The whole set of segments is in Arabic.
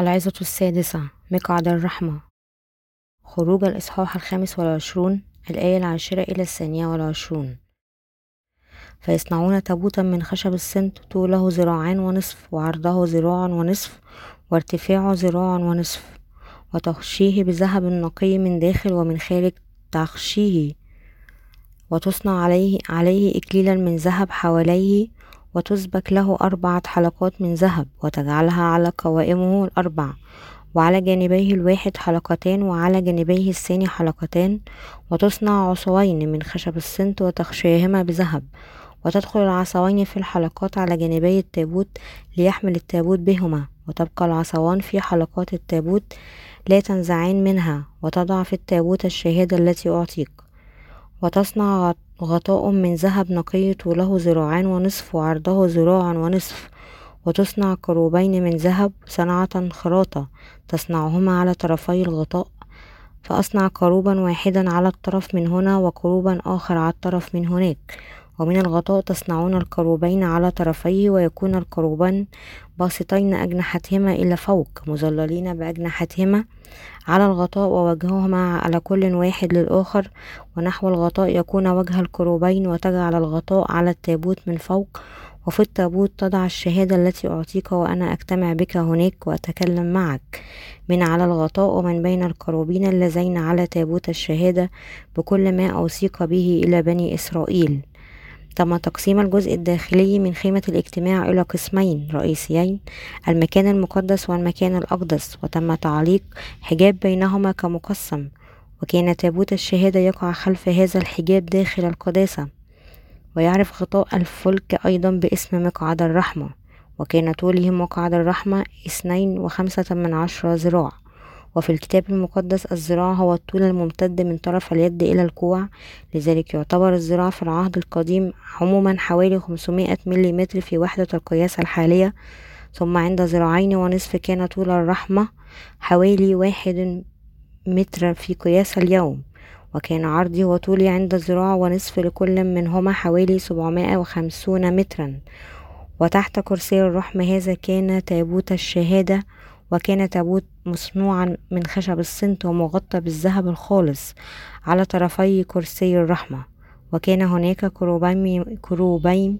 العظة السادسة مقعد الرحمة. خروج الإصحاح الخامس والعشرون الآية العاشرة إلى الثانية والعشرون. فيصنعون تابوتا من خشب السنت طوله ذراعان ونصف وعرضه ذراع ونصف وارتفاعه ذراع ونصف. وتغشيه بذهب نقي من داخل ومن خارج تغشيه وتصنع عليه, عليه إكليلا من ذهب حواليه وتسبك له أربعة حلقات من ذهب وتجعلها على قوائمه الأربع وعلى جانبيه الواحد حلقتان وعلى جانبيه الثاني حلقتان وتصنع عصوين من خشب السنت وتغشيهما بذهب وتدخل العصوين في الحلقات على جانبي التابوت ليحمل التابوت بهما وتبقى العصوان في حلقات التابوت لا تنزعان منها وتضع في التابوت الشهادة التي أعطيك وتصنع غطاء من ذهب نقي طوله ذراعان ونصف وعرضه ذراع ونصف وتصنع كروبين من ذهب صنعة خراطة تصنعهما على طرفي الغطاء فأصنع كروبا واحدا على الطرف من هنا وكروبا آخر على الطرف من هناك. ومن الغطاء تصنعون الكروبين على طرفيه ويكون الكروبان باسطين أجنحتهما إلى فوق مظللين بأجنحتهما على الغطاء ووجههما على كل واحد للآخر ونحو الغطاء يكون وجه الكروبين وتجعل الغطاء على التابوت من فوق وفي التابوت تضع الشهادة التي أعطيك وأنا أجتمع بك هناك وأتكلم معك. من على الغطاء ومن بين الكروبين اللذين على تابوت الشهادة بكل ما أوثيق به إلى بني إسرائيل. تم تقسيم الجزء الداخلي من خيمة الاجتماع إلى قسمين رئيسيين المكان المقدس والمكان الأقدس وتم تعليق حجاب بينهما كمقسم. وكان تابوت الشهادة يقع خلف هذا الحجاب داخل القداسة. ويعرف غطاء الفلك أيضا باسم مقعد الرحمة. وكان طوله مقعد الرحمة اثنين وخمسة من عشرة ذراع. وفي الكتاب المقدس الذراع هو الطول الممتد من طرف اليد إلى الكوع لذلك يعتبر الذراع في العهد القديم عموما حوالي 500 ملم في وحدة القياس الحالية. ثم عند ذراعين ونصف كان طول الرحمة حوالي واحد متر في قياس اليوم. وكان عرضي وطولي عند الذراع ونصف لكل منهما حوالي 750 مترا. وتحت كرسي الرحمة هذا كان تابوت الشهادة وكان تابوت مصنوعا من خشب الصنت ومغطى بالذهب الخالص على طرفي كرسي الرحمة وكان هناك كروبين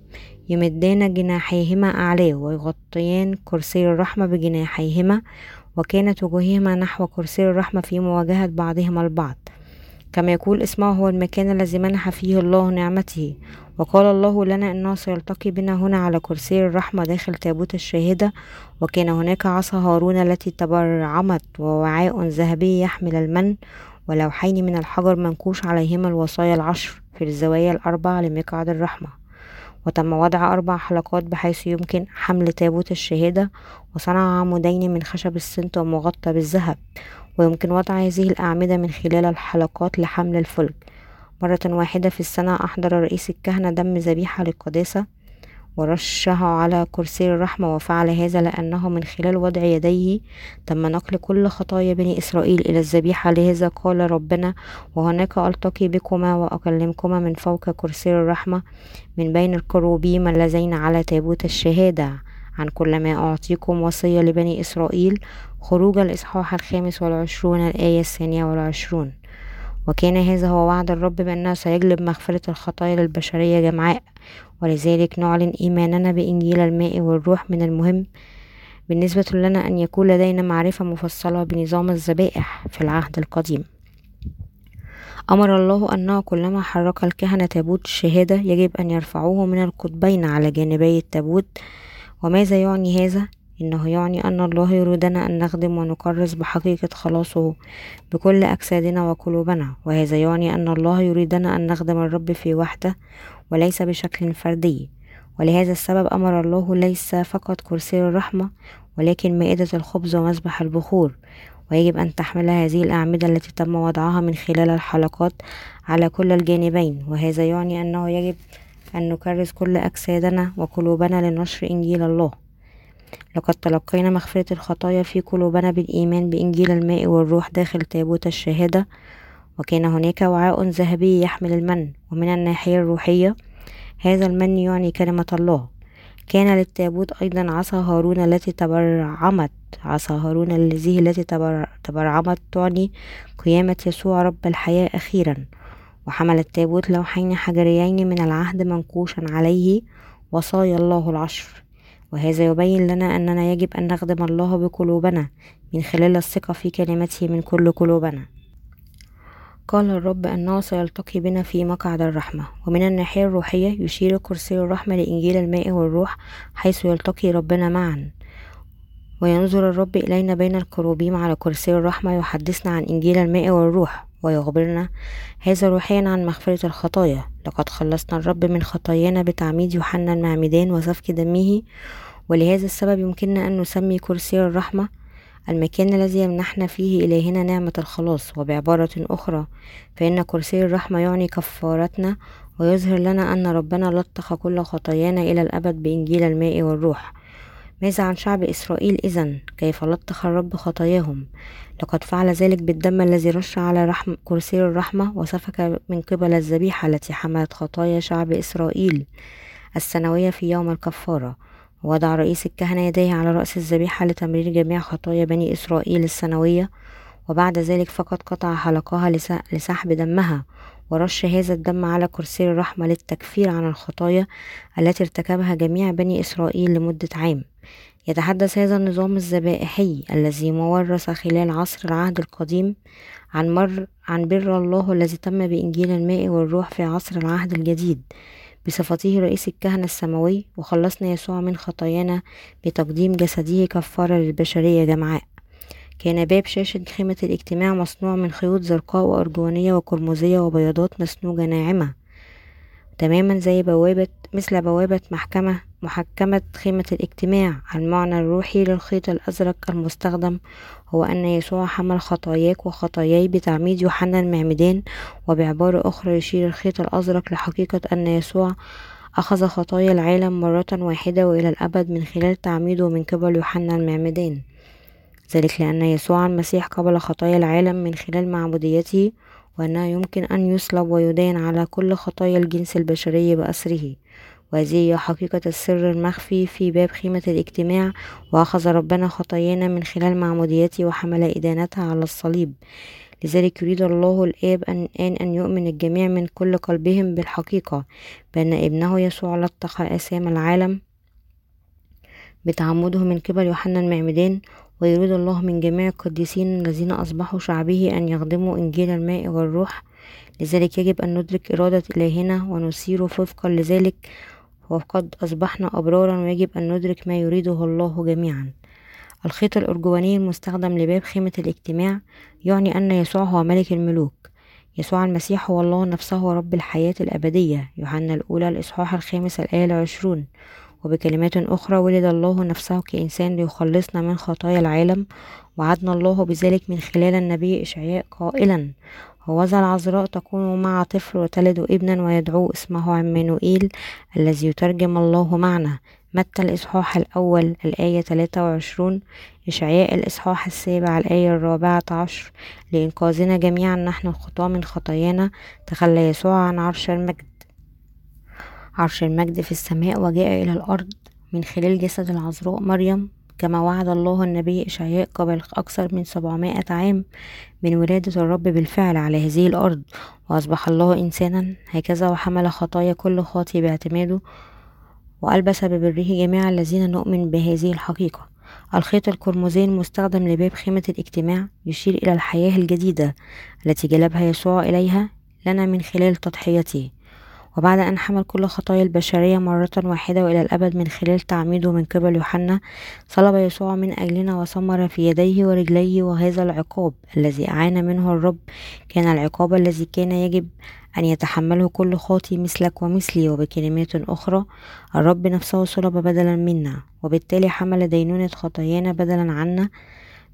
يمدان جناحيهما أعلاه ويغطيان كرسي الرحمة بجناحيهما وكانت وجوههما نحو كرسي الرحمة في مواجهة بعضهما البعض. كما يقول اسمه هو المكان الذي منح فيه الله نعمته. وقال الله لنا انه سيلتقي بنا هنا على كرسي الرحمة داخل تابوت الشاهدة وكان هناك عصا هارون التي تبرعمت ووعاء ذهبي يحمل المن ولوحين من الحجر منكوش عليهما الوصايا العشر في الزوايا الأربع لمقعد الرحمة. وتم وضع أربع حلقات بحيث يمكن حمل تابوت الشهادة وصنع عمودين من خشب السنت ومغطى بالذهب. ويمكن وضع هذه الأعمدة من خلال الحلقات لحمل الفلك. مرة واحدة في السنة أحضر رئيس الكهنة دم ذبيحة للقداسة ورشه على كرسي الرحمة وفعل هذا لأنه من خلال وضع يديه تم نقل كل خطايا بني إسرائيل إلى الذبيحة. لهذا قال ربنا وهناك ألتقي بكما وأكلمكما من فوق كرسي الرحمة من بين الكروبيم اللذين على تابوت الشهادة. عن كل ما أعطيكم وصية لبني إسرائيل خروج الإصحاح الخامس والعشرون الآية الثانية والعشرون. وكان هذا هو وعد الرب بأنه سيجلب مغفرة الخطايا للبشرية جمعاء ولذلك نعلن إيماننا بإنجيل الماء والروح من المهم. بالنسبة لنا أن يكون لدينا معرفة مفصلة بنظام الذبائح في العهد القديم. أمر الله أنه كلما حرك الكهنة تابوت الشهادة يجب أن يرفعوه من القطبين على جانبي التابوت. وماذا يعني هذا؟ إنه يعني أن الله يريدنا أن نخدم ونكرس بحقيقة خلاصه بكل أجسادنا وقلوبنا وهذا يعني أن الله يريدنا أن نخدم الرب في وحدة وليس بشكل فردي. ولهذا السبب أمر الله ليس فقط كرسي الرحمة ولكن مائدة الخبز ومذبح البخور. ويجب أن تحمل هذه الأعمدة التي تم وضعها من خلال الحلقات على كل الجانبين. وهذا يعني أنه يجب أن نكرس كل أجسادنا وقلوبنا لنشر إنجيل الله. لقد تلقينا مغفرة الخطايا في قلوبنا بالإيمان بإنجيل الماء والروح داخل تابوت الشهادة وكان هناك وعاء ذهبي يحمل المن ومن الناحية الروحية هذا المن يعني كلمة الله. كان للتابوت أيضا عصا هارون التي تبرعمت عصا هارون الذي التي تبرعمت تعني قيامة يسوع رب الحياة أخيرا. وحمل التابوت لوحين حجريين من العهد منقوشا عليه وصايا الله العشر. وهذا يبين لنا أننا يجب أن نخدم الله بقلوبنا من خلال الثقة في كلمته من كل قلوبنا. قال الرب أنه سيلتقي بنا في مقعد الرحمة ومن الناحية الروحية يشير كرسي الرحمة لإنجيل الماء والروح حيث يلتقي ربنا معا. وينظر الرب إلينا بين الكروبيم على كرسي الرحمة يحدثنا عن إنجيل الماء والروح ويخبرنا هذا روحيا عن مغفرة الخطايا. لقد خلصنا الرب من خطايانا بتعميد يوحنا المعمدان وسفك دمه ولهذا السبب يمكننا أن نسمي كرسي الرحمة المكان الذي يمنحنا فيه إلهنا نعمة الخلاص وبعبارة أخرى فإن كرسي الرحمة يعني كفارتنا ويظهر لنا أن ربنا لطخ كل خطايانا إلى الأبد بإنجيل الماء والروح. ماذا عن شعب إسرائيل إذا؟ كيف لطخ الرب خطاياهم؟ لقد فعل ذلك بالدم الذي رش على رحم كرسي الرحمة وسفك من قبل الذبيحة التي حملت خطايا شعب إسرائيل السنوية في يوم الكفارة. ووضع رئيس الكهنة يديه على رأس الذبيحة لتمرير جميع خطايا بني إسرائيل السنوية وبعد ذلك فقط قطع حلقها لسحب دمها ورش هذا الدم على كرسي الرحمة للتكفير عن الخطايا التي ارتكبها جميع بني إسرائيل لمدة عام. يتحدث هذا النظام الذبائحي الذي مورث خلال عصر العهد القديم عن مر عن بر الله الذي تم بإنجيل الماء والروح في عصر العهد الجديد. بصفته رئيس الكهنة السماوي وخلصنا يسوع من خطايانا بتقديم جسده كفارة للبشرية جمعاء كان باب شاشة خيمة الاجتماع مصنوع من خيوط زرقاء وأرجوانية وقرمزية وبياضات مسنوجة ناعمة تماما زي بوابة مثل بوابة محكمة محكمة خيمة الاجتماع المعنى الروحي للخيط الأزرق المستخدم هو أن يسوع حمل خطاياك وخطاياي بتعميد يوحنا المعمدان وبعبارة أخرى يشير الخيط الأزرق لحقيقة أن يسوع أخذ خطايا العالم مرة واحدة وإلى الأبد من خلال تعميده من قبل يوحنا المعمدان. ذلك لأن يسوع المسيح قبل خطايا العالم من خلال معموديته وأنه يمكن أن يصلب ويدان على كل خطايا الجنس البشري بأسره. وهذه هي حقيقة السر المخفي في باب خيمة الاجتماع وأخذ ربنا خطايانا من خلال معموديته وحمل إدانتها على الصليب. لذلك يريد الله الآب أن, أن, أن يؤمن الجميع من كل قلبهم بالحقيقة بأن ابنه يسوع لطخ آثام العالم بتعمده من قبل يوحنا المعمدان ويريد الله من جميع القديسين الذين أصبحوا شعبه أن يخدموا إنجيل الماء والروح. لذلك يجب أن ندرك إرادة إلهنا ونسير وفقا لذلك وقد أصبحنا أبرارا ويجب أن ندرك ما يريده الله جميعا. الخيط الأرجواني المستخدم لباب خيمة الاجتماع يعني أن يسوع هو ملك الملوك. يسوع المسيح هو الله نفسه رب الحياة الأبدية. يوحنا الأولى الإصحاح الخامس الآية العشرون. وبكلمات أخرى ولد الله نفسه كإنسان ليخلصنا من خطايا العالم. وعدنا الله بذلك من خلال النبي إشعياء قائلا ووذا العذراء تكون مع طفل وتلد ابنا ويدعو اسمه عمانوئيل الذي يترجم الله معنا متى الإصحاح الأول؟ الآية 23 إشعياء الإصحاح السابع الآية الرابعة عشر. لإنقاذنا جميعا نحن الخطاة من خطايانا. تخلى يسوع عن عرش المجد. عرش المجد في السماء وجاء إلى الأرض من خلال جسد العذراء مريم. كما وعد الله النبي إشعياء قبل أكثر من سبعمائة عام من ولادة الرب بالفعل على هذه الأرض وأصبح الله إنسانا هكذا وحمل خطايا كل خاطي باعتماده وألبس ببره جميع الذين نؤمن بهذه الحقيقة. الخيط القرمزي المستخدم لباب خيمة الاجتماع يشير إلى الحياة الجديدة التي جلبها يسوع إليها لنا من خلال تضحيته. وبعد أن حمل كل خطايا البشرية مرة واحدة وإلى الأبد من خلال تعميده من قبل يوحنا صلب يسوع من أجلنا وثمر في يديه ورجليه وهذا العقاب الذي أعان منه الرب. كان العقاب الذي كان يجب أن يتحمله كل خاطي مثلك ومثلي وبكلمات أخرى الرب نفسه صلب بدلا منا وبالتالي حمل دينونة خطايانا بدلا عنا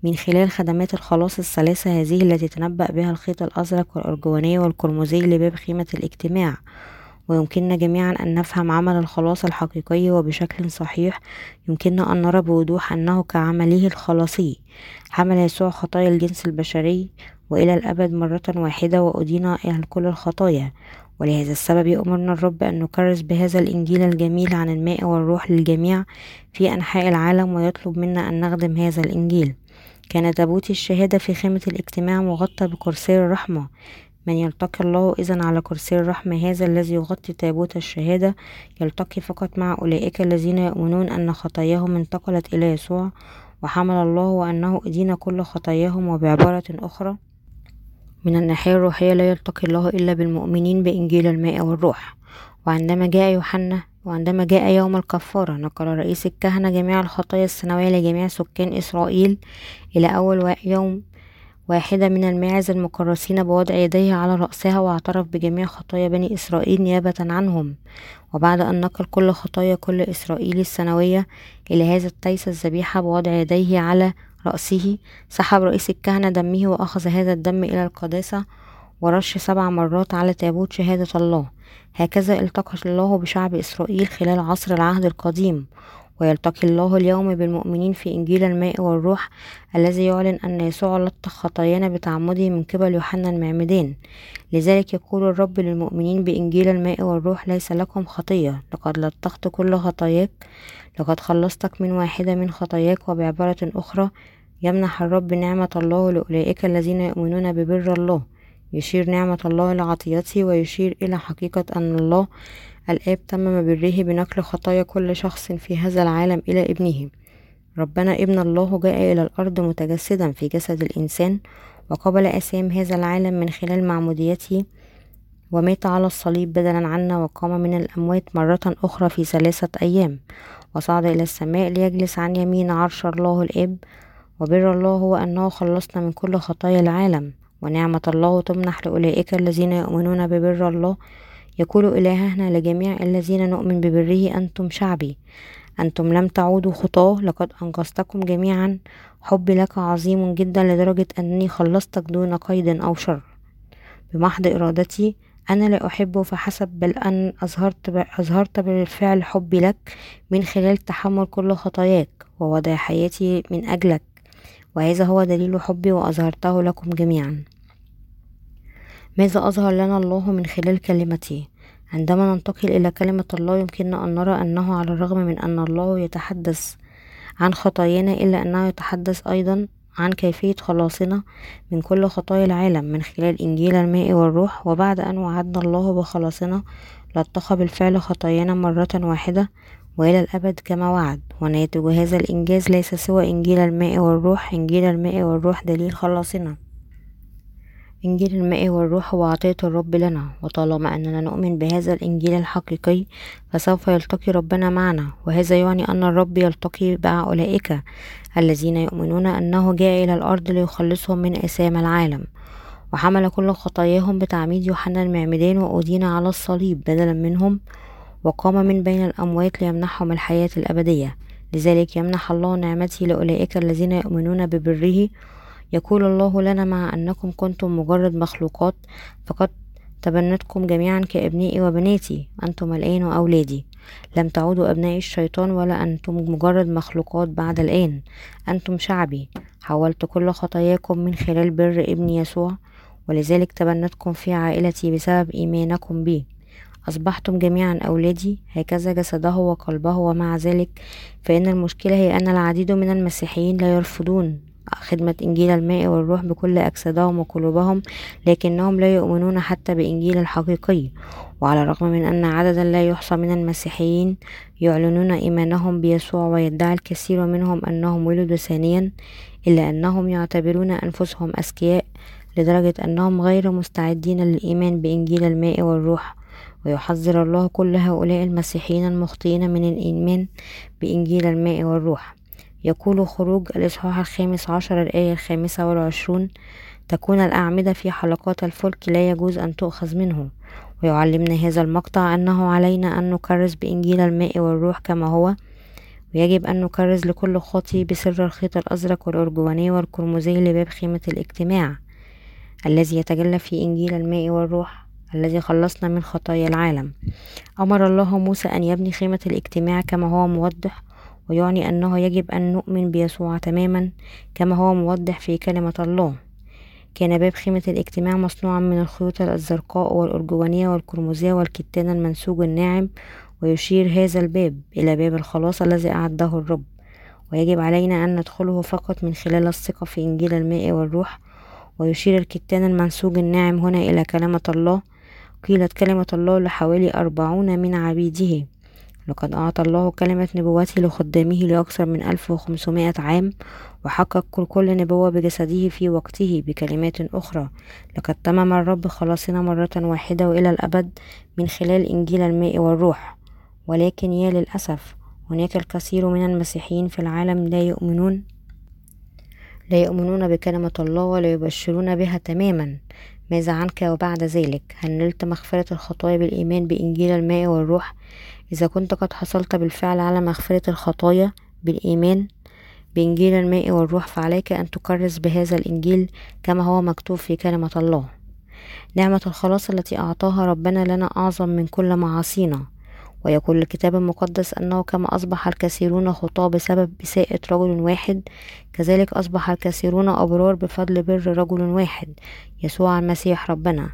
من خلال خدمات الخلاص الثلاثة هذه التي تنبأ بها الخيط الأزرق والأرجواني والقرمزي لباب خيمة الاجتماع. ويمكننا جميعا أن نفهم عمل الخلاص الحقيقي وبشكل صحيح يمكننا أن نرى بوضوح أنه كعمله الخلاصي. حمل يسوع خطايا الجنس البشري وإلى الأبد مرة واحدة وأدين إلى كل الخطايا. ولهذا السبب يأمرنا الرب أن نكرس بهذا الإنجيل الجميل عن الماء والروح للجميع في أنحاء العالم ويطلب منا أن نخدم هذا الإنجيل. كان تابوت الشهادة في خيمة الاجتماع مغطى بكرسي الرحمة. من يلتقي الله إذا على كرسي الرحمة هذا الذي يغطي تابوت الشهادة. يلتقي فقط مع أولئك الذين يؤمنون أن خطاياهم انتقلت إلى يسوع وحمل الله وأنه أدين كل خطاياهم وبعبارة أخرى. من الناحية الروحية لا يلتقي الله إلا بالمؤمنين بإنجيل الماء والروح. وعندما جاء يوحنا وعندما جاء يوم الكفارة نقل رئيس الكهنة جميع الخطايا السنوية لجميع سكان إسرائيل إلى أول يوم واحدة من الماعز المكرسين بوضع يديه على رأسها واعترف بجميع خطايا بني إسرائيل نيابة عنهم. وبعد أن نقل كل خطايا كل إسرائيلي السنوية إلى هذا التيس الذبيحة بوضع يديه على رأسه سحب رئيس الكهنة دمه وأخذ هذا الدم إلى القداسة ورش سبع مرات على تابوت شهادة الله. هكذا التقى الله بشعب إسرائيل خلال عصر العهد القديم. ويلتقي الله اليوم بالمؤمنين في إنجيل الماء والروح الذي يعلن أن يسوع لطخ خطايانا بتعمده من قبل يوحنا المعمدان لذلك يقول الرب للمؤمنين بإنجيل الماء والروح ليس لكم خطية. لقد لطخت كل خطاياك. لقد خلصتك من واحدة من خطاياك وبعبارة أخرى. يمنح الرب نعمة الله لأولئك الذين يؤمنون ببر الله. يشير نعمة الله لعطيته ويشير إلى حقيقة أن الله الآب تمم بره بنقل خطايا كل شخص في هذا العالم إلى ابنه. ربنا ابن الله جاء إلى الأرض متجسدا في جسد الإنسان وقبل أسام هذا العالم من خلال معموديته ومات على الصليب بدلا عنا وقام من الأموات مرة أخرى في ثلاثة أيام. وصعد إلى السماء ليجلس عن يمين عرش الله الآب وبر الله هو أنه خلصنا من كل خطايا العالم. ونعمة الله تمنح لأولئك الذين يؤمنون ببر الله يقول إلهنا لجميع الذين نؤمن ببره أنتم شعبي. أنتم لم تعودوا خطاه لقد أنقذتكم جميعا. حبي لك عظيم جدا لدرجة أنني خلصتك دون قيد أو شر. بمحض إرادتي أنا لا أحبه فحسب بل أن أظهرت, أظهرت بالفعل حبي لك من خلال تحمل كل خطاياك ووضع حياتي من أجلك. وهذا هو دليل حبي وأظهرته لكم جميعا. ماذا أظهر لنا الله من خلال كلمته عندما ننتقل إلى كلمة الله يمكننا أن نرى أنه على الرغم من أن الله يتحدث عن خطايانا إلا أنه يتحدث أيضا عن كيفية خلاصنا من كل خطايا العالم من خلال إنجيل الماء والروح. وبعد أن وعدنا الله بخلاصنا لطخ بالفعل خطايانا مرة واحدة وإلى الأبد كما وعد. وناتج هذا الإنجاز ليس سوى إنجيل الماء والروح. إنجيل الماء والروح دليل خلاصنا. إنجيل الماء والروح هو عطية الرب لنا وطالما أننا نؤمن بهذا الإنجيل الحقيقي فسوف يلتقي ربنا معنا. وهذا يعني أن الرب يلتقي مع أولئك الذين يؤمنون أنه جاء إلى الأرض ليخلصهم من أثام العالم. وحمل كل خطاياهم بتعميد يوحنا المعمدان وأدين على الصليب بدلا منهم وقام من بين الأموات ليمنحهم الحياة الأبدية. لذلك يمنح الله نعمته لأولئك الذين يؤمنون ببره يقول الله لنا مع أنكم كنتم مجرد مخلوقات فقد تبنتكم جميعا كأبنائي وبناتي أنتم الآن وأولادي لم تعودوا أبناء الشيطان ولا أنتم مجرد مخلوقات بعد الآن. أنتم شعبي. حولت كل خطاياكم من خلال بر ابني يسوع ولذلك تبنتكم في عائلتي بسبب إيمانكم بي. أصبحتم جميعا أولادي هكذا جسده وقلبه ومع ذلك فإن المشكلة هي أن العديد من المسيحيين لا يرفضون. خدمة إنجيل الماء والروح بكل أجسادهم وقلوبهم لكنهم لا يؤمنون حتى بإنجيل الحقيقي. وعلى الرغم من أن عددا لا يحصى من المسيحيين يعلنون إيمانهم بيسوع ويدعي الكثير منهم أنهم ولدوا ثانيا إلا أنهم يعتبرون أنفسهم أذكياء لدرجة أنهم غير مستعدين للإيمان بإنجيل الماء والروح. ويحذر الله كل هؤلاء المسيحيين المخطئين من الإيمان بإنجيل الماء والروح. يقول خروج الإصحاح الخامس عشر الآية الخامسة والعشرون تكون الأعمدة في حلقات الفلك لا يجوز أن تؤخذ منه ويعلمنا هذا المقطع أنه علينا أن نكرس بإنجيل الماء والروح كما هو ويجب أن نكرز لكل خاطي بسر الخيط الأزرق والأرجواني والقرمزي لباب خيمة الاجتماع الذي يتجلى في إنجيل الماء والروح الذي خلصنا من خطايا العالم. أمر الله موسى أن يبني خيمة الاجتماع كما هو موضح ويعني أنه يجب أن نؤمن بيسوع تماما كما هو موضح في كلمة الله. كان باب خيمة الاجتماع مصنوعا من الخيوط الزرقاء والأرجوانية والقرمزية والكتان المنسوج الناعم ويشير هذا الباب إلى باب الخلاص الذي أعده الرب. ويجب علينا أن ندخله فقط من خلال الثقة في إنجيل الماء والروح ويشير الكتان المنسوج الناعم هنا إلى كلمة الله. قيلت كلمة الله لحوالي أربعون من عبيده. لقد أعطى الله كلمة نبوته لخدامه لأكثر من ألف وخمسمائة عام وحقق كل نبوة بجسده في وقته بكلمات أخرى. لقد تمم الرب خلاصنا مرة واحدة وإلى الأبد من خلال إنجيل الماء والروح. ولكن يا للأسف هناك الكثير من المسيحيين في العالم لا يؤمنون لا يؤمنون بكلمة الله ولا يبشرون بها تماما. ماذا عنك وبعد ذلك؟ هل نلت مغفرة الخطايا بالإيمان بإنجيل الماء والروح؟ إذا كنت قد حصلت بالفعل على مغفرة الخطايا بالإيمان بإنجيل الماء والروح فعليك أن تكرس بهذا الإنجيل كما هو مكتوب في كلمة الله. نعمة الخلاص التي أعطاها ربنا لنا أعظم من كل معاصينا. ويقول الكتاب المقدس أنه كما أصبح الكثيرون خطاة بسبب إساءة رجل واحد كذلك أصبح الكثيرون أبرار بفضل بر رجل واحد يسوع المسيح ربنا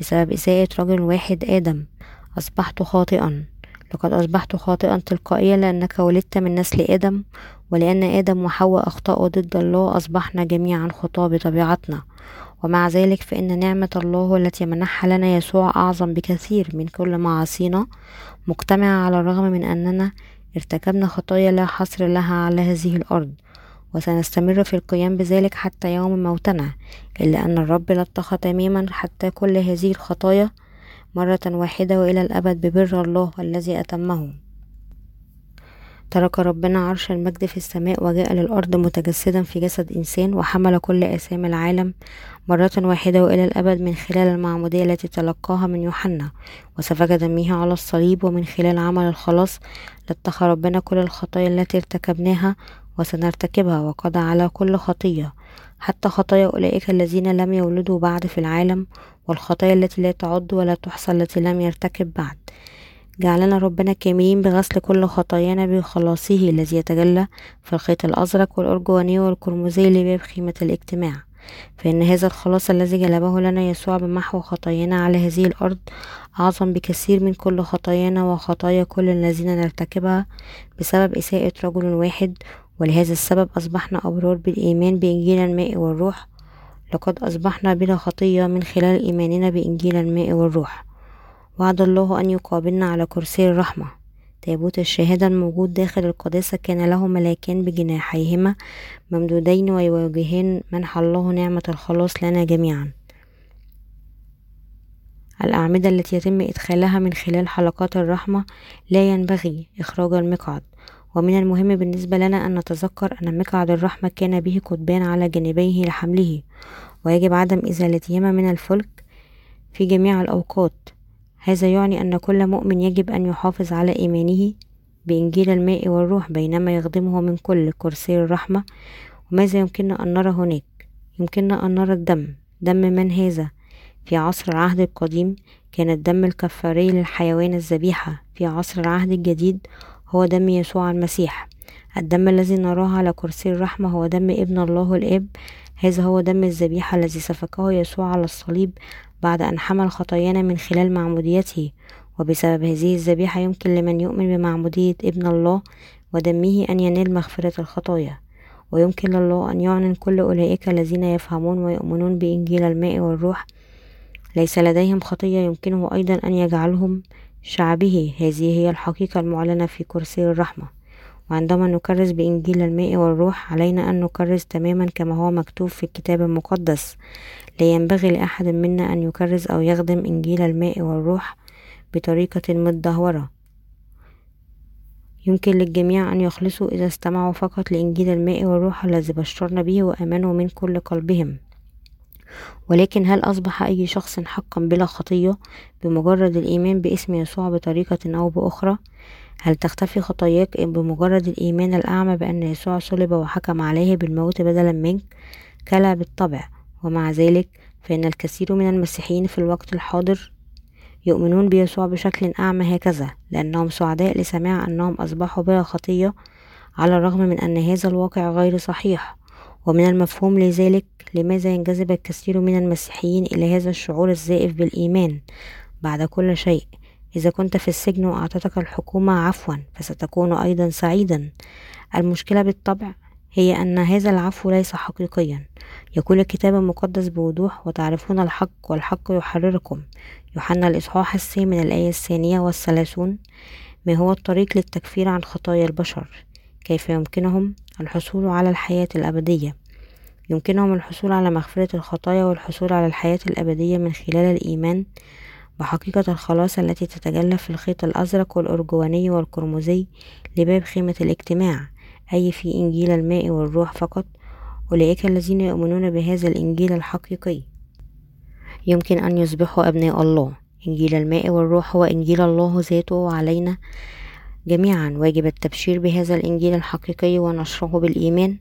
بسبب إساءة رجل واحد آدم أصبحت خاطئا. لقد أصبحت خاطئا تلقائيا لأنك ولدت من نسل آدم ولأن آدم وحواء أخطأوا ضد الله أصبحنا جميعا خطاة بطبيعتنا. ومع ذلك فإن نعمة الله التي منحها لنا يسوع أعظم بكثير من كل معاصينا مجتمعة على الرغم من أننا ارتكبنا خطايا لا حصر لها على هذه الأرض. وسنستمر في القيام بذلك حتى يوم موتنا إلا أن الرب لطخ تماما حتى كل هذه الخطايا مرة واحدة وإلى الأبد ببر الله الذي أتمه. ترك ربنا عرش المجد في السماء وجاء للأرض متجسدا في جسد إنسان وحمل كل آثام العالم. مرة واحدة وإلى الأبد من خلال المعمودية التي تلقاها من يوحنا. وسفك دمه على الصليب ومن خلال عمل الخلاص لطخ ربنا كل الخطايا التي ارتكبناها وسنرتكبها وقضى على كل خطية. حتى خطايا أولئك الذين لم يولدوا بعد في العالم والخطايا التي لا تعد ولا تحصى التي لم يرتكب بعد. جعلنا ربنا كاملين بغسل كل خطايانا بخلاصه الذي يتجلى في الخيط الأزرق والأرجواني والقرمزي لباب خيمة الاجتماع. فإن هذا الخلاص الذي جلبه لنا يسوع بمحو خطايانا على هذه الأرض أعظم بكثير من كل خطايانا وخطايا كل الذين نرتكبها بسبب إساءة رجل واحد ولهذا السبب أصبحنا أبرار بالإيمان بإنجيل الماء والروح. لقد أصبحنا بلا خطية من خلال إيماننا بإنجيل الماء والروح. وعد الله أن يقابلنا على كرسي الرحمة. تابوت الشهادة الموجود داخل القداسة كان له ملاكان بجناحيهما ممدودين ويواجهان منح الله نعمة الخلاص لنا جميعا. الأعمدة التي يتم إدخالها من خلال حلقات الرحمة لا ينبغي إخراج المقعد. ومن المهم بالنسبة لنا أن نتذكر أن مقعد الرحمة كان به قضبان على جانبيه لحمله ويجب عدم إزالتهما من الفلك في جميع الأوقات. هذا يعني أن كل مؤمن يجب أن يحافظ على إيمانه بإنجيل الماء والروح بينما يخدمه من كل كرسي الرحمة. وماذا يمكننا أن نرى هناك؟ يمكننا أن نرى الدم. دم من هذا؟ في عصر العهد القديم كان الدم الكفاري للحيوان الذبيحة. في عصر العهد الجديد هو دم يسوع المسيح. الدم الذي نراه على كرسي الرحمة هو دم ابن الله الآب. هذا هو دم الذبيحة الذي سفكه يسوع على الصليب بعد أن حمل خطايانا من خلال معموديته. وبسبب هذه الذبيحة يمكن لمن يؤمن بمعمودية ابن الله ودمه أن ينال مغفرة الخطايا. ويمكن لله أن يعلن كل أولئك الذين يفهمون ويؤمنون بإنجيل الماء والروح. ليس لديهم خطية يمكنه أيضا أن يجعلهم شعبه. هذه هي الحقيقة المعلنة في كرسي الرحمة. وعندما نكرس بإنجيل الماء والروح علينا أن نكرس تماما كما هو مكتوب في الكتاب المقدس. لا ينبغي لأحد منا أن يكرس أو يخدم إنجيل الماء والروح بطريقة متدهورة يمكن للجميع أن يخلصوا إذا استمعوا فقط لإنجيل الماء والروح الذي بشرنا به وآمنوا من كل قلبهم. ولكن هل أصبح أي شخص حقا بلا خطية بمجرد الإيمان باسم يسوع بطريقة أو بأخرى؟ هل تختفي خطاياك بمجرد الإيمان الأعمى بأن يسوع صلب وحكم عليه بالموت بدلا منك؟ كلا بالطبع ومع ذلك فإن الكثير من المسيحيين في الوقت الحاضر يؤمنون بيسوع بشكل أعمى هكذا لأنهم سعداء لسماع أنهم أصبحوا بلا خطية على الرغم من أن هذا الواقع غير صحيح ومن المفهوم لذلك لماذا ينجذب الكثير من المسيحيين إلى هذا الشعور الزائف بالإيمان بعد كل شيء؟ إذا كنت في السجن وأعطتك الحكومة عفوا فستكون أيضا سعيدا. المشكلة بالطبع هي أن هذا العفو ليس حقيقيا. يقول الكتاب المقدس بوضوح وتعرفون الحق والحق يحرركم. يوحنا الإصحاح الثامن الآية الثانية والثلاثون ما هو الطريق للتكفير عن خطايا البشر؟ كيف يمكنهم الحصول على الحياة الأبدية. يمكنهم الحصول على مغفرة الخطايا والحصول على الحياة الأبدية من خلال الإيمان بحقيقة الخلاص التي تتجلى في الخيط الأزرق والأرجواني والقرمزي لباب خيمة الاجتماع أي في إنجيل الماء والروح فقط. أولئك الذين يؤمنون بهذا الإنجيل الحقيقي. يمكن أن يصبحوا أبناء الله. إنجيل الماء والروح هو إنجيل الله ذاته علينا جميعا واجب التبشير بهذا الإنجيل الحقيقي ونشره بالإيمان.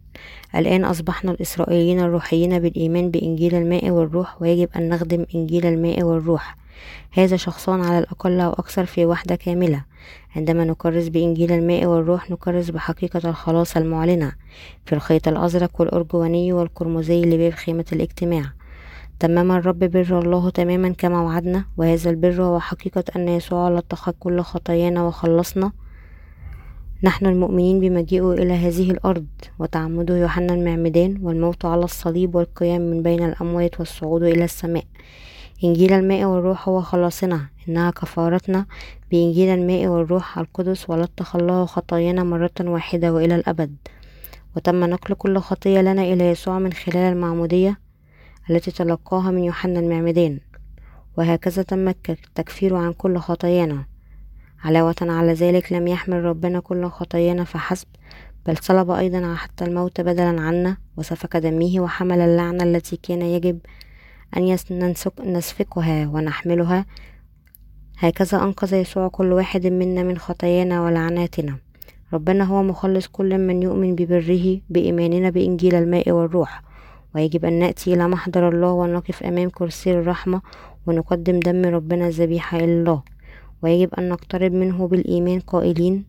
الآن أصبحنا الإسرائيليين الروحيين بالإيمان بإنجيل الماء والروح ويجب أن نخدم إنجيل الماء والروح. هذا شخصان على الأقل أو أكثر في وحدة كاملة. عندما نكرس بإنجيل الماء والروح نكرس بحقيقة الخلاص المعلنة. في الخيط الأزرق والأرجواني والقرمزي لباب خيمة الاجتماع. تمم الرب بر الله تماما كما وعدنا وهذا البر هو حقيقة أن يسوع لطخ كل خطايانا وخلصنا. نحن المؤمنين بمجيئه إلى هذه الأرض وتعمده يوحنا المعمدان والموت على الصليب والقيام من بين الأموات والصعود إلى السماء. إنجيل الماء والروح هو خلاصنا إنها كفارتنا. بإنجيل الماء والروح القدس ولطخ الله خطايانا مرة واحدة وإلى الأبد. وتم نقل كل خطية لنا إلى يسوع من خلال المعمودية التي تلقاها من يوحنا المعمدان. وهكذا تم التكفير عن كل خطايانا. علاوة على ذلك لم يحمل ربنا كل خطايانا فحسب بل صلب أيضا حتى الموت بدلا عنا وسفك دمه وحمل اللعنة التي كان يجب أن نسفكها ونحملها. هكذا أنقذ يسوع كل واحد منا من خطايانا ولعناتنا. ربنا هو مخلص كل من يؤمن ببره بإيماننا بإنجيل الماء والروح. ويجب أن نأتي إلى محضر الله ونقف أمام كرسي الرحمة ونقدم دم ربنا الذبيحة إلى الله ويجب أن نقترب منه بالإيمان قائلين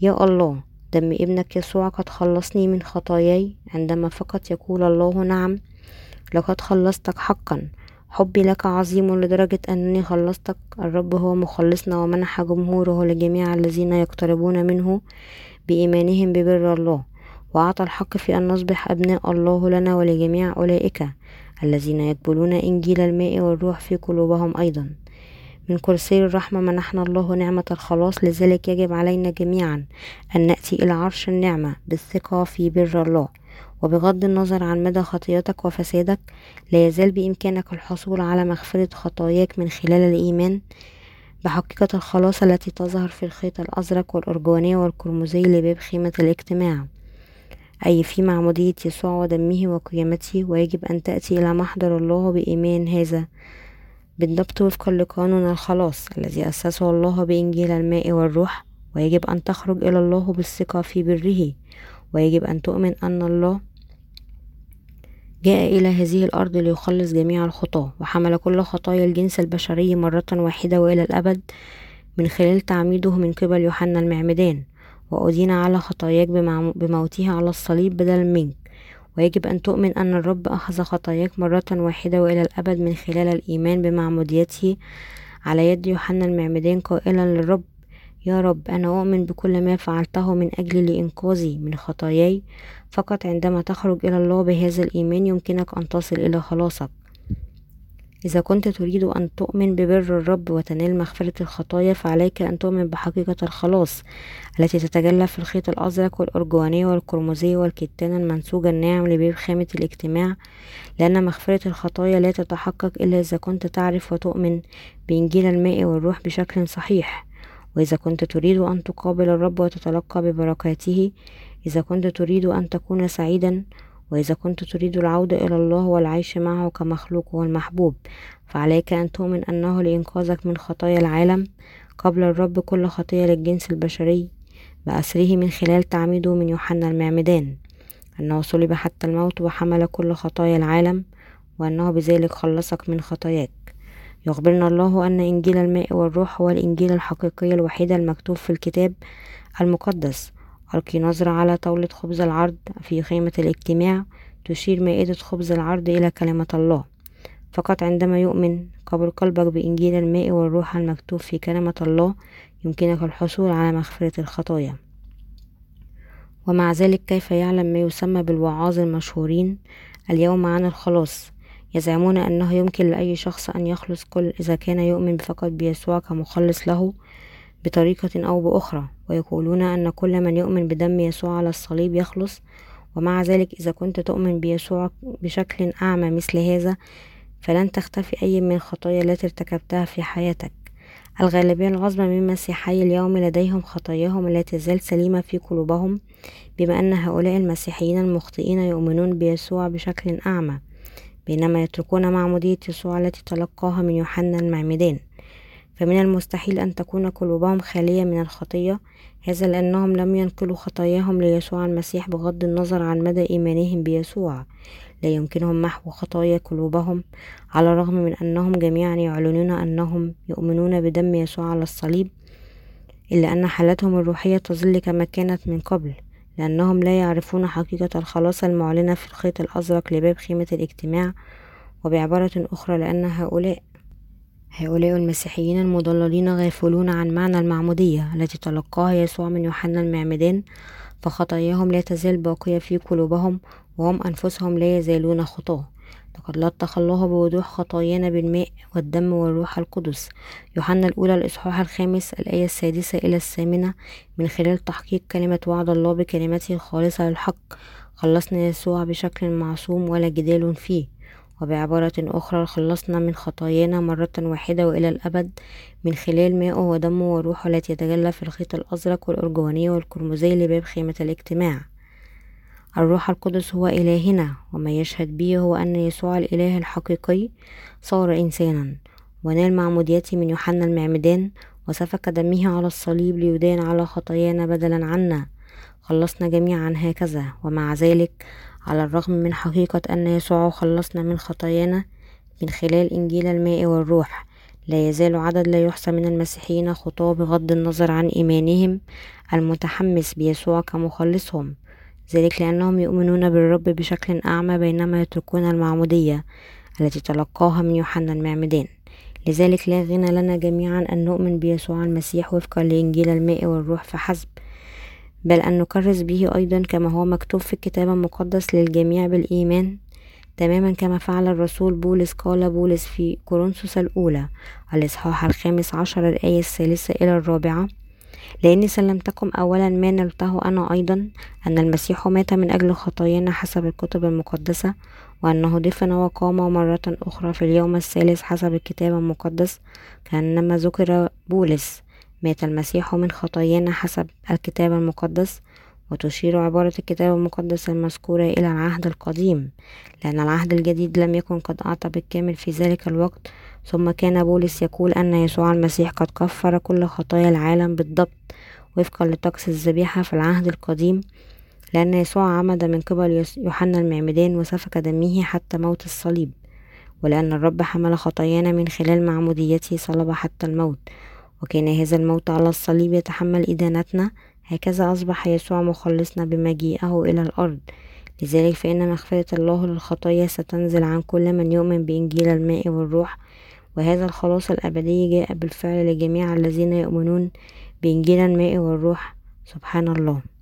يا الله دم ابنك يسوع قد خلصني من خطاياي عندما فقط يقول الله نعم لقد خلصتك حقا. حبي لك عظيم لدرجة أنني خلصتك. الرب هو مخلصنا ومنح جمهوره لجميع الذين يقتربون منه بإيمانهم ببر الله. وأعطى الحق في أن نصبح أبناء الله لنا ولجميع أولئك الذين يقبلون إنجيل الماء والروح في قلوبهم أيضا. من كرسي الرحمة منحنا الله نعمة الخلاص لذلك يجب علينا جميعا أن نأتي إلى عرش النعمة بالثقة في بر الله. وبغض النظر عن مدى خطيتك وفسادك لا يزال بإمكانك الحصول على مغفرة خطاياك من خلال الإيمان بحقيقة الخلاص التي تظهر في الخيط الأزرق والأرجواني والقرمزي لباب خيمة الاجتماع. أي في معمودية يسوع ودمه وقيامته ويجب أن تأتي إلى محضر الله بإيمان هذا. بالضبط وفقا لقانون الخلاص الذي أسسه الله بإنجيل الماء والروح ويجب أن تخرج إلى الله بالثقة في بره ويجب أن تؤمن أن الله جاء إلى هذه الأرض ليخلص جميع الخطاة وحمل كل خطايا الجنس البشري مرة واحدة وإلى الأبد من خلال تعميده من قبل يوحنا المعمدان وأدين على خطاياك بموته على الصليب بدلا منك. ويجب أن تؤمن أن الرب أخذ خطاياك مرة واحدة وإلى الأبد من خلال الإيمان بمعموديته على يد يوحنا المعمدان قائلا للرب يا رب أنا أؤمن بكل ما فعلته من أجل لإنقاذي من خطاياي فقط عندما تخرج إلى الله بهذا الإيمان يمكنك أن تصل إلى خلاصك. إذا كنت تريد أن تؤمن ببر الرب وتنال مغفرة الخطايا فعليك أن تؤمن بحقيقة الخلاص التي تتجلى في الخيط الأزرق والأرجواني والقرمزي والكتان المنسوج الناعم لباب خامة الاجتماع. لأن مغفرة الخطايا لا تتحقق إلا إذا كنت تعرف وتؤمن بإنجيل الماء والروح بشكل صحيح. وإذا كنت تريد أن تقابل الرب وتتلقى ببركاته إذا كنت تريد أن تكون سعيدا وإذا كنت تريد العودة إلى الله والعيش معه كمخلوق والمحبوب فعليك أن تؤمن أنه لإنقاذك من خطايا العالم قبل الرب كل خطية للجنس البشري بأسره من خلال تعميده من يوحنا المعمدان أنه صلب حتى الموت وحمل كل خطايا العالم وأنه بذلك خلصك من خطاياك. يخبرنا الله أن إنجيل الماء والروح هو الإنجيل الحقيقي الوحيد المكتوب في الكتاب المقدس ألقي نظرة على طاولة خبز العرض في خيمة الاجتماع تشير مائدة خبز العرض إلى كلمة الله. فقط عندما يؤمن قبل قلبك بإنجيل الماء والروح المكتوب في كلمة الله يمكنك الحصول على مغفرة الخطايا. ومع ذلك كيف يعلم ما يسمى بالوعاظ المشهورين؟ اليوم عن الخلاص. يزعمون أنه يمكن لأي شخص أن يخلص كل إذا كان يؤمن فقط بيسوع كمخلص له. بطريقة أو بأخرى ويقولون أن كل من يؤمن بدم يسوع على الصليب يخلص ومع ذلك إذا كنت تؤمن بيسوع بشكل أعمى مثل هذا فلن تختفي أي من الخطايا التي ارتكبتها في حياتك. الغالبية العظمى من مسيحي اليوم لديهم خطاياهم التي تزال سليمة في قلوبهم بما أن هؤلاء المسيحيين المخطئين يؤمنون بيسوع بشكل أعمى بينما يتركون معمودية يسوع التي تلقاها من يوحنا المعمدان فمن المستحيل أن تكون قلوبهم خالية من الخطية هذا لأنهم لم ينقلوا خطاياهم ليسوع المسيح بغض النظر عن مدى إيمانهم بيسوع. لا يمكنهم محو خطايا قلوبهم على الرغم من أنهم جميعا يعلنون أنهم يؤمنون بدم يسوع على الصليب إلا أن حالتهم الروحية تظل كما كانت من قبل لأنهم لا يعرفون حقيقة الخلاص المعلنة في الخيط الأزرق لباب خيمة الاجتماع وبعبارة أخرى لأن هؤلاء هؤلاء المسيحيين المضللين غافلون عن معنى المعمودية التي تلقاها يسوع من يوحنا المعمدان فخطاياهم لا تزال باقية في قلوبهم وهم أنفسهم لا يزالون خطاة. لقد لطخ الله بوضوح خطايانا بالماء والدم والروح القدس. يوحنا الأولى الإصحاح الخامس الآية السادسة إلى الثامنة من خلال تحقيق كلمة وعد الله بكلمته الخالصة للحق. خلصنا يسوع بشكل معصوم ولا جدال فيه. وبعبارة أخرى خلصنا من خطايانا مرة واحدة وإلى الأبد من خلال ماءه ودمه وروحه التي يتجلى في الخيط الأزرق والأرجواني والقرمزي لباب خيمة الاجتماع. الروح القدس هو إلهنا وما يشهد به هو أن يسوع الإله الحقيقي صار إنسانا. ونال معموديته من يوحنا المعمدان وسفك دمه على الصليب ليدان على خطايانا بدلا عنا. خلصنا جميعا هكذا ومع ذلك على الرغم من حقيقة أن يسوع خلصنا من خطايانا من خلال إنجيل الماء والروح لا يزال عدد لا يحصى من المسيحيين خطاة بغض النظر عن إيمانهم المتحمس بيسوع كمخلصهم ذلك لأنهم يؤمنون بالرب بشكل أعمى بينما يتركون المعمودية التي تلقاها من يوحنا المعمدان. لذلك لا غنى لنا جميعا أن نؤمن بيسوع المسيح وفقا لإنجيل الماء والروح فحسب بل أن نكرس به أيضا كما هو مكتوب في الكتاب المقدس للجميع بالإيمان تماما كما فعل الرسول بولس قال بولس في كورنثوس الأولى الإصحاح الخامس عشر الآية الثالثة إلى الرابعة لأني سلمتكم أولا ما نلته أنا أيضا أن المسيح مات من أجل خطايانا حسب الكتب المقدسة وأنه دفن وقام مرة أخرى في اليوم الثالث حسب الكتاب المقدس كأنما ذكر بولس مات المسيح من خطايانا حسب الكتاب المقدس وتشير عبارة الكتاب المقدس المذكورة إلى العهد القديم لأن العهد الجديد لم يكن قد أعطى بالكامل في ذلك الوقت ثم كان بولس يقول أن يسوع المسيح قد كفر كل خطايا العالم بالضبط وفقا لطقس الذبيحة في العهد القديم لأن يسوع عمد من قبل يوحنا المعمدان وسفك دمه حتى موت الصليب ولأن الرب حمل خطايانا من خلال معموديته صلب حتى الموت. وكان هذا الموت على الصليب يتحمل إدانتنا. هكذا أصبح يسوع مخلصنا بمجيئه إلى الأرض. لذلك فإن مغفرة الله للخطايا ستنزل عن كل من يؤمن بإنجيل الماء والروح. وهذا الخلاص الأبدي جاء بالفعل لجميع الذين يؤمنون بإنجيل الماء والروح. سبحان الله.